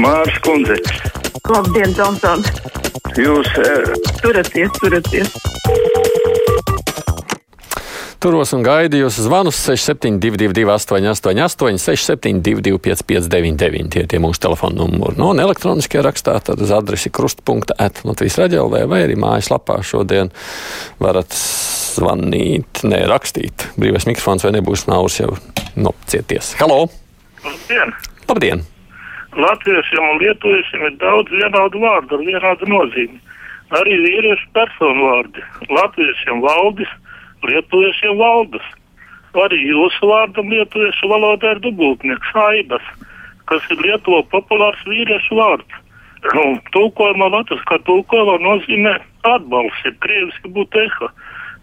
Mārs Kundze, Labdien, Džonson! jūs eh, Turieties, turieties! Turos un gaidu jūsu zvanus 6722, 888, 672, 559, tie ir tie mūsu telefona numuri. No un elektroniskie rakstā tad uz adresi krustpunkta at Latvijas raidījumā vai arī mājaslapā šodien varat zvanīt, ne rakstīt. Brīvais mikrofons vai nebūs nauris jau nopcieties. Halo! Labdien! Labdien! Latviešiem un lietuviešiem ir daudz vienādu vārdu ar vienādu nozīmi. Arī vīriešu personu vārdi. Latviešiem valdis, lietuviešiem valdes. Arī jūsu vārdam lietuviešu valodā ir dubultnieks aibas, kas ir Lietuvo populārs vīriešu vārds. Nu, tūkojumā latviskā tūkojumā nozīmē atbalsts, ja krieviski būtu eho,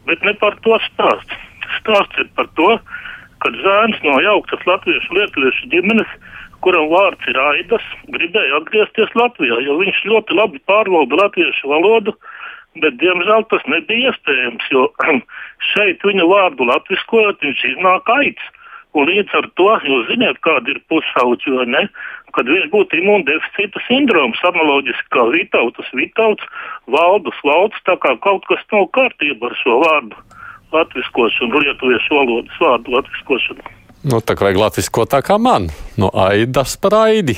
bet ne par to stāsts. Stāsts ir par to, ka zēns no jauktas latviešu lietuviešu ģimenes kuram vārds ir Aidas, gribēja atgriezties Latvijā, jo viņš ļoti labi pārvalda latviešu valodu, bet, diemžēl, tas nebija iespējams, jo šeit viņa vārdu latviskojot, viņš iznāk aids. Un līdz ar to, jūs zināt, kāda ir pusauģi, vai ne? Kad viņš būtu imūndeficīta sindroms, analoģiski kā Vitautas, Vitauts, Valdus, Valds, tā kā kaut kas nav kārtībā ar šo vārdu latviskošanu, lietuviešu valodas vārdu latviskošanu. Nu, tā kā vajag latvisko tā kā man, no aidas par aidi.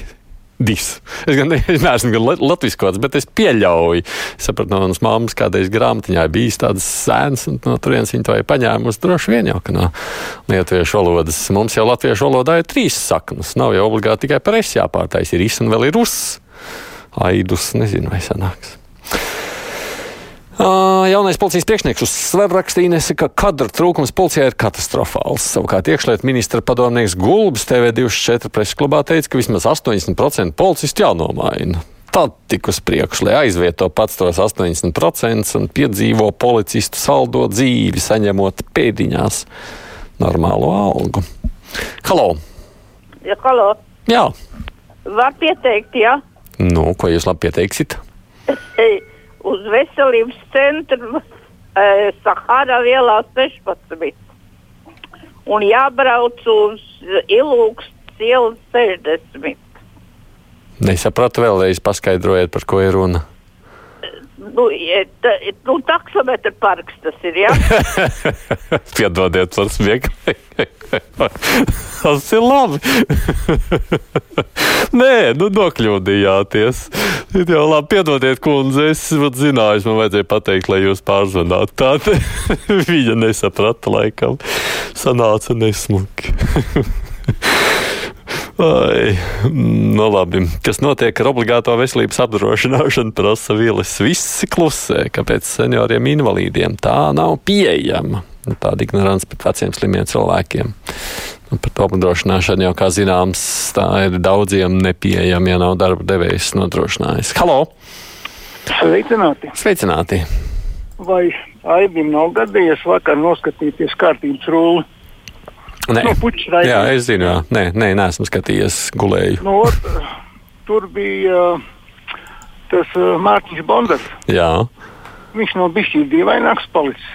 Dis. Es gan es neesmu gan latviskots, bet es pieļauju. Es sapratu, no manas mammas kādreiz grāmatiņā bijis tāds sēns, un no turienes viņa to ir paņēmusi. Droši vien jau, ka no lietuviešu valodas. Mums jau latviešu valodā ir trīs saknes. Nav jau obligāti tikai par es jāpārtais. Ir is un vēl ir us. Aidus, nezinu, vai sanāks. Jaunais policijas priekšnieks uz svaru rakstījis, ka kadra trūkums policijā ir katastrofāls. Savukārt iekšlietu ministra padomnieks Gulbis TV24 preses klubā teica, ka vismaz 80% policistu jānomaina. Tad tik uz priekšu, lai aizvieto pats tos 80% un piedzīvo policistu saldo dzīvi, saņemot pēdiņās normālo algu. Halo! Ja, halo, Jā, var pieteikt, jā, nu, ko jūs labi pieteiksit? uz veselības centru e, Sahara vielā 16. Un jābrauc uz Ilūks ielas 60. Nesapratu vēlreiz, paskaidrojiet, par ko ir runa. Nu, ta, nu taksometra parks tas ir, jā. Piedodiet par smieklīgi. Tas ir labi. Nē, nu nokļūdījāties. Jau labi, piedodiet, kundze. Es zināju, man vajadzēja pateikt, lai jūs pārzvanātu. Tā te viņa nesaprata, laikam. Sanāca nesmuki. Ai, nu labi. Kas notiek ar obligāto veselības apdrošināšanu, prasa Vīlis. Visi klusē, kāpēc senioriem invalīdiem tā nav pieejama. Nu, Tāda ignorants pret veciem slimiem cilvēkiem. Un par to apdrošināšanu jau, kā zināms, tā ir daudziem nepieejama, ja nav darba devējs nodrošinājis. Halo! Sveicināti! Sveicināti! Vai Aibim nav gadījies vakar noskatīties kārtības rūli? Nē, Nu, puķis raidījums. jā, es zinu, jā. Nē, nē, neesmu skatījies, gulēju. Nu, ot, tur bija uh, tas uh, Mārtiņš Bondars. Jā, Viņš nav bijis dīvaināks palicis.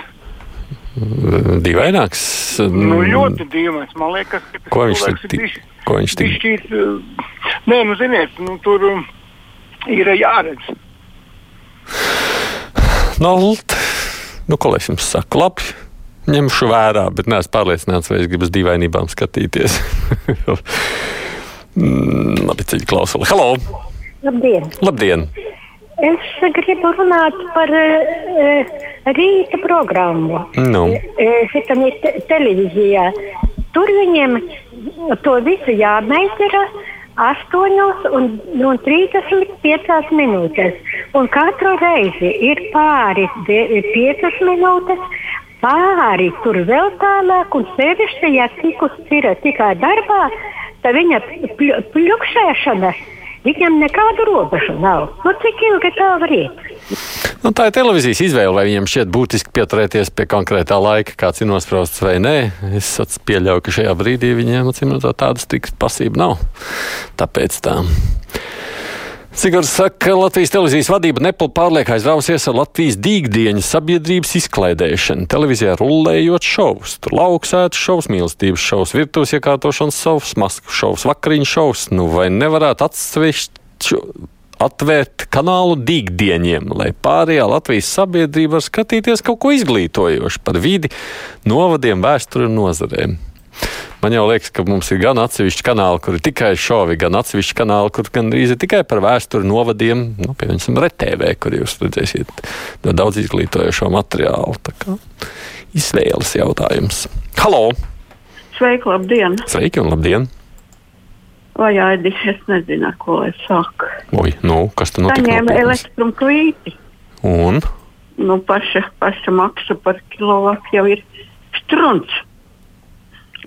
dīvaināks. Nu, ļoti dīvains. Man liekas, ka Ko viņš tur bijis- ko viņš bijis šķīt, uh, Nē, nu, ziniet, nu, tur um, ir jāredz. Nu, t- nu, ko lai es jums saku? Labi, ņemšu vērā, bet neesmu pārliecināts, vai es gribu uz dīvainībām skatīties. Mm, labi, ceļu klausuli. Halo! Labdien! Labdien! Es gribu runāt par uh, rīta programmu. Nu, Šitam ir te televīzijā. Tur viņiem to visu jāmeistara 8 un, un 35 minūtes. Un katru reizi ir pāri de- 5 minūtes. Pāri tur vēl tālāk, un sevišķi, ja tikus ir tikai darbā, tad viņa pļu- pļukšēšana, viņam nekādu robežu nav. Nu, cik ilgi tā var iet? nu, tā ir televīzijas izvēle, vai viņam šķiet būtiski pieturēties pie konkrētā laika, kāds ir nosprausts vai nē. Es pieļauju, ka šajā brīdī viņiem acīm redzot tādas tik pasība nav. Tāpēc tā. Sigurs saka, ka Latvijas televīzijas vadība nepilnīgi pārliek aizrausies ar Latvijas dīgdieņu sabiedrības izklaidēšanu. Televīzijā rullējot šovus, tur lauksētas šovus, mīlestības šovus, virtuves iekārtošanas šovus, masku šovus, vakariņu šovus. Nu vai nevarētu atsevišķi atvērt kanālu dīgdieņiem, lai pārējā Latvijas sabiedrība var skatīties kaut ko izglītojošu par vidi, novadiem, vēsturi un nozarēm? Man jau liekas, ka mums ir gan atsevišķi kanāli, kur ir tikai šovi, gan atsevišķi kanāli, kur gandrīz ir tikai par vēsturi, novadiem, nu, piemēram, RTV, kur jūs redzēsiet daudz izglītojošo materiālu. Tā kā izvēles jautājums. Halo! Sveiki, labdien! Sveiki un labdien! Vai Aidi, es nezinu, ko lai saku. Oi, nu, kas tur notika? Saņēma nopietnas? elektrum klīti. Un? Nu, paša, paša maksa par kilovatu jau ir strunts.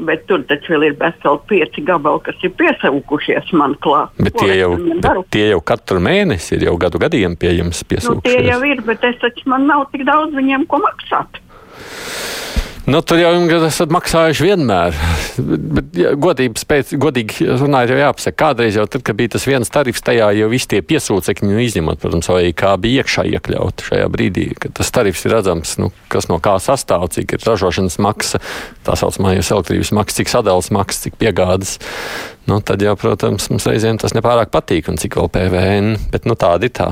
Bet tur taču vēl ir veseli pieci gabali, kas ir piesaukušies man klāt. Bet tie, jau, bet tie jau katru mēnesi ir jau gadu gadiem pieejams Nu, tie jau ir, bet es taču man nav tik daudz viņiem ko maksāt. Nu, tur jau esat maksājuši vienmēr. Bet, ja, godīgi, spēc, godīgi runājot, jau jāpasaka, kādreiz jau tad, kad bija tas viens tarifs, tajā jau visi tie piesūcekļi, nu, izņemot, protams, vai kā bija iekšā iekļauti šajā brīdī, kad tas tarifs ir redzams, nu, kas no kā sastāv, cik ir ražošanas maksa, tā saucamā jau elektrības maksa, cik sadales maksa, cik piegādes. Nu, tad jau, protams, mums reizēm tas nepārāk patīk, un cik vēl PVN, bet nu, tāda ir tā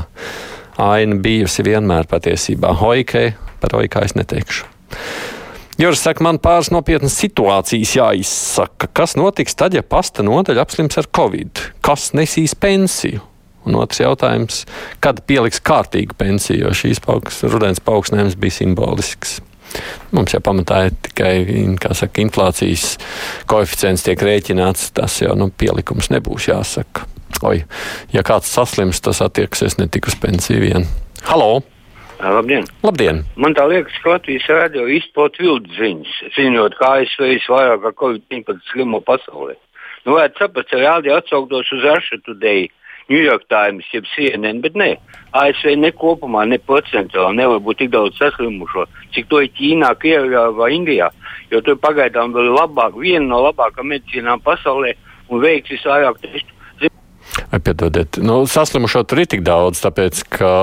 aina bijusi vienmēr patiesībā. Hoikai par hoikai es neteikšu. Juris saka, man pāris nopietnas situācijas jāizsaka. Kas notiks tad, ja pasta nodaļa apslims ar covid? Kas nesīs pensiju? Un otrs jautājums, kad pieliks kārtīgu pensiju, jo šīs pauks, rudens paaugstinājums bija simbolisks. Mums jau pamatā ir tikai saka, inflācijas koeficients tiek rēķināts. Tas jau nu, pielikums nebūs jāsaka. Oi, ja kāds saslims, tas attieksies ne tik uz pensiju vien. Halo! Labdien! Labdien! Man tā liekas, ka Latvijas rādio izplat viltus ziņas, ziņot, kā ASV vairāk kā Covid-19 slimo pasaulē. Nu, vajadzētu saprast, ka rādio atsauktos uz Russia Today, New York Times, jeb CNN, bet nē, ASV ne kopumā, ne procentuāli nevar būt tik daudz saslimušo, cik to ir Ķīnā, Krievijā vai Indijā. Jo tur pagaidām vēl labāk, viena no labākajām medicīnām pasaulē un veiks visvairāk testu. Piedodiet, nu, saslimušo tur ir tik daudz, tāpēc ka.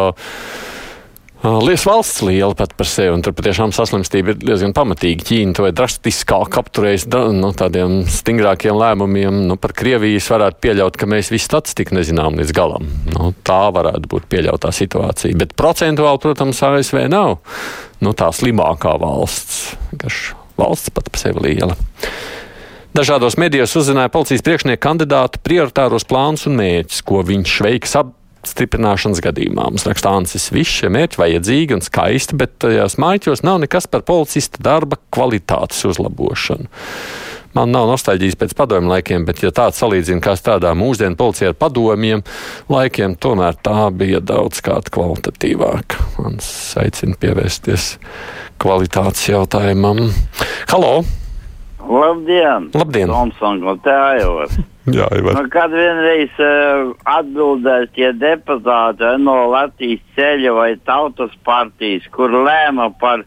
Lielas valsts liela pat par sevi, un tur patiešām saslimstība ir diezgan pamatīga. Ķīna to ir drastiskāk apturējusi no nu, tādiem stingrākiem lēmumiem. Nu, par Krievijas varētu pieļaut, ka mēs visu statistiku nezinām līdz galam. Nu, tā varētu būt pieļautā situācija. Bet procentuāli, protams, ASV nav nu, tā slimākā valsts. Garš valsts pat par sevi liela. Dažādos medijos uzzināja policijas priekšnieku kandidātu prioritāros plānus un mērķus, ko viņš veiks ap stiprināšanas gadījumā. Mums raksta Ansis, visi šie mērķi vajadzīgi un skaisti, bet tajās maiķos nav nekas par policista darba kvalitātes uzlabošanu. Man nav nostalģijas pēc padomju laikiem, bet, ja tāds salīdzina, kā strādā mūsdienu policija ar padomiem laikiem, tomēr tā bija daudz kāda kvalitatīvāka. Man aicina pievērsties kvalitātes jautājumam. Halo! Labdien! Labdien! Tomson, no Tējos! Jā, Ivar. Nu, kad vienreiz uh, atbildēs tie deputāti no Latvijas ceļa vai tautas partijas, kur lēma par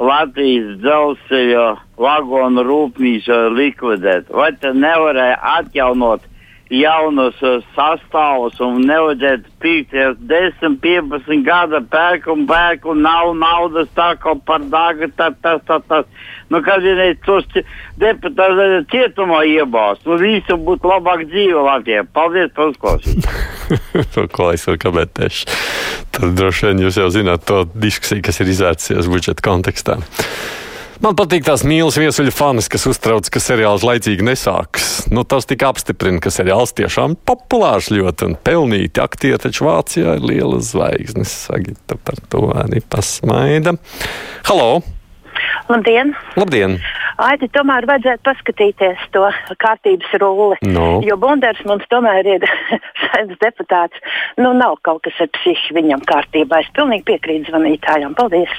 Latvijas dzelzceļa vagonu rūpnīcu likvidēt, vai tad nevarēja atjaunot jaunus uh, sastāvus un nevajadzētu pīkties 10, 15 gada pērk un pērk un nav naudas tā kā par dārgu, tas, tas, tas, tas. Nu, kad vienreiz tos deputāti cietumā iebāzt, nu visu būtu labāk dzīve Latvijā. Paldies par uzklausīšanu. Es varu komentēšu. Tad droši vien jūs jau zināt to diskusiju, kas ir izvērsies budžeta kontekstā. Man patīk tās mīlas viesuļu fanas, kas uztrauc, ka seriāls laicīgi nesāks. Nu, tas tika apstiprina, ka seriāls tiešām populārs ļoti un pelnīti. Aktieri taču Vācijā ir liela zvaigznes. Sagita par to arī pasmaida. Halo! Labdien! Labdien! Aiti, tomēr vajadzētu paskatīties to kārtības rulli. No. Jo Bunders mums tomēr ir saimnes deputāts. Nu, nav kaut kas ar psihi viņam kārtībā. Es pilnīgi piekrītu zvanītājām. Paldies!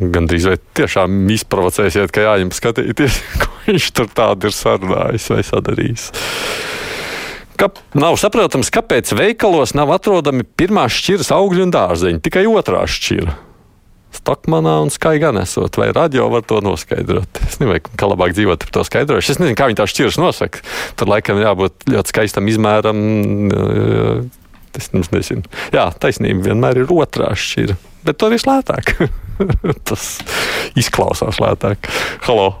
Gan drīz vai tiešām izprovocēsiet, ka jāņem skatīties, ko viņš tur tādu ir sarunājis vai sadarījis. Ka, nav saprotams, kāpēc veikalos nav atrodami pirmā šķiras augļu un dārzeņi, tikai otrā šķira. Stokmanā un Skaigā nesot, vai radio var to noskaidrot. Es nezinu, kā labāk dzīvot ar to skaidrojumu. Es nezinu, kā viņi tā šķiras nosaka. Tad laikam jābūt ļoti skaistam izmēram, Es nezinu. Jā, taisnība vienmēr ir otrā šķira, bet to ir lētāk. Tas izklausās lētāk. Halo!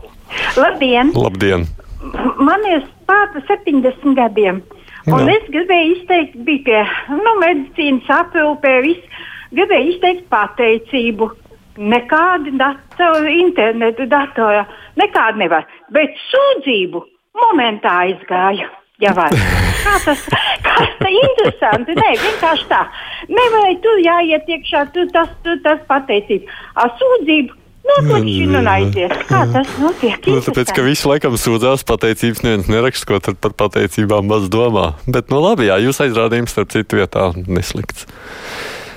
Labdien! Labdien! Man ir pār 70 gadiem. Un Jā. es gribēju izteikt, bija pie nu, medicīnas aprūpē, viss. Gribēju izteikt pateicību. Nekādi datori, internetu datorā, nekādi nevar. Bet sūdzību momentā aizgāju. Jā, vai? Kā tas ir interesanti? Nē, vienkārši tā. Nevarēja tur jāiet iekšā, tur tas, tur tas pateicība. Ar sūdzību notločina un aiziet. Kā tas notiek? Nu, tāpēc, ka visi laikam sūdzās pateicības, neviens neraksta, ko tad par pateicībām maz domā. Bet, nu labi, jā, jūs aizrādījums starp citu vietā neslikts.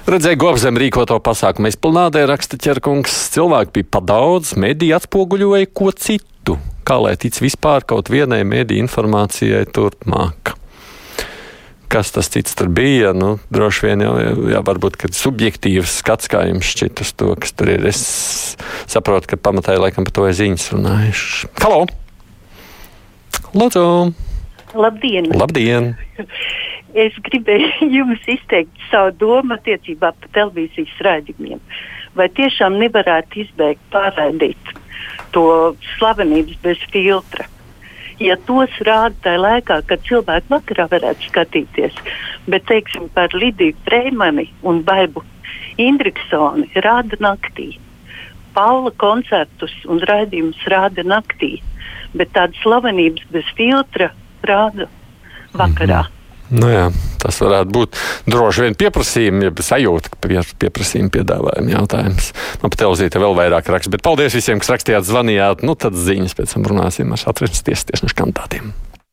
Redzēju, Gobzem rīkoto pasākumu izpilnādē, raksta ķerkungs. Cilvēki bija pa daudz, mediji atspoguļoja ko citu. Kā lai tic vispār kaut vienai mediju informācijai turpmāk? Kas tas cits tur bija? Nu, droši vien jau, jā, varbūt, kad subjektīvs skats, kā jums šķiet uz to, kas tur ir. Es saprotu, ka pamatā ir laikam par to ir ziņas runājuši. Halo! Lūdzu! Labdien! Labdien! Es gribēju jums izteikt savu domu attiecībā par televīzijas rādījumiem. Vai tiešām nevarētu izbeigt pārraidīt to slavenības bez filtra? Ja tos rāda tajā laikā, kad cilvēki vakarā varētu skatīties, bet, teiksim, par Lidiju Freimani un Baibu Indriksoni rāda naktī. Paula koncertus un raidījumus rāda naktī, bet tādas slavenības bez filtra rāda vakarā. Nu jā, tas varētu būt droši vien pieprasījuma, ja sajūta, ka pie, pieprasījuma piedāvājuma jautājums. Man pat televīzija vēl vairāk raksta, bet paldies visiem, kas rakstījāt, zvanījāt. Nu tad ziņas pēc tam runāsim ar satversmes tiesas tiesnešu kandidātiem.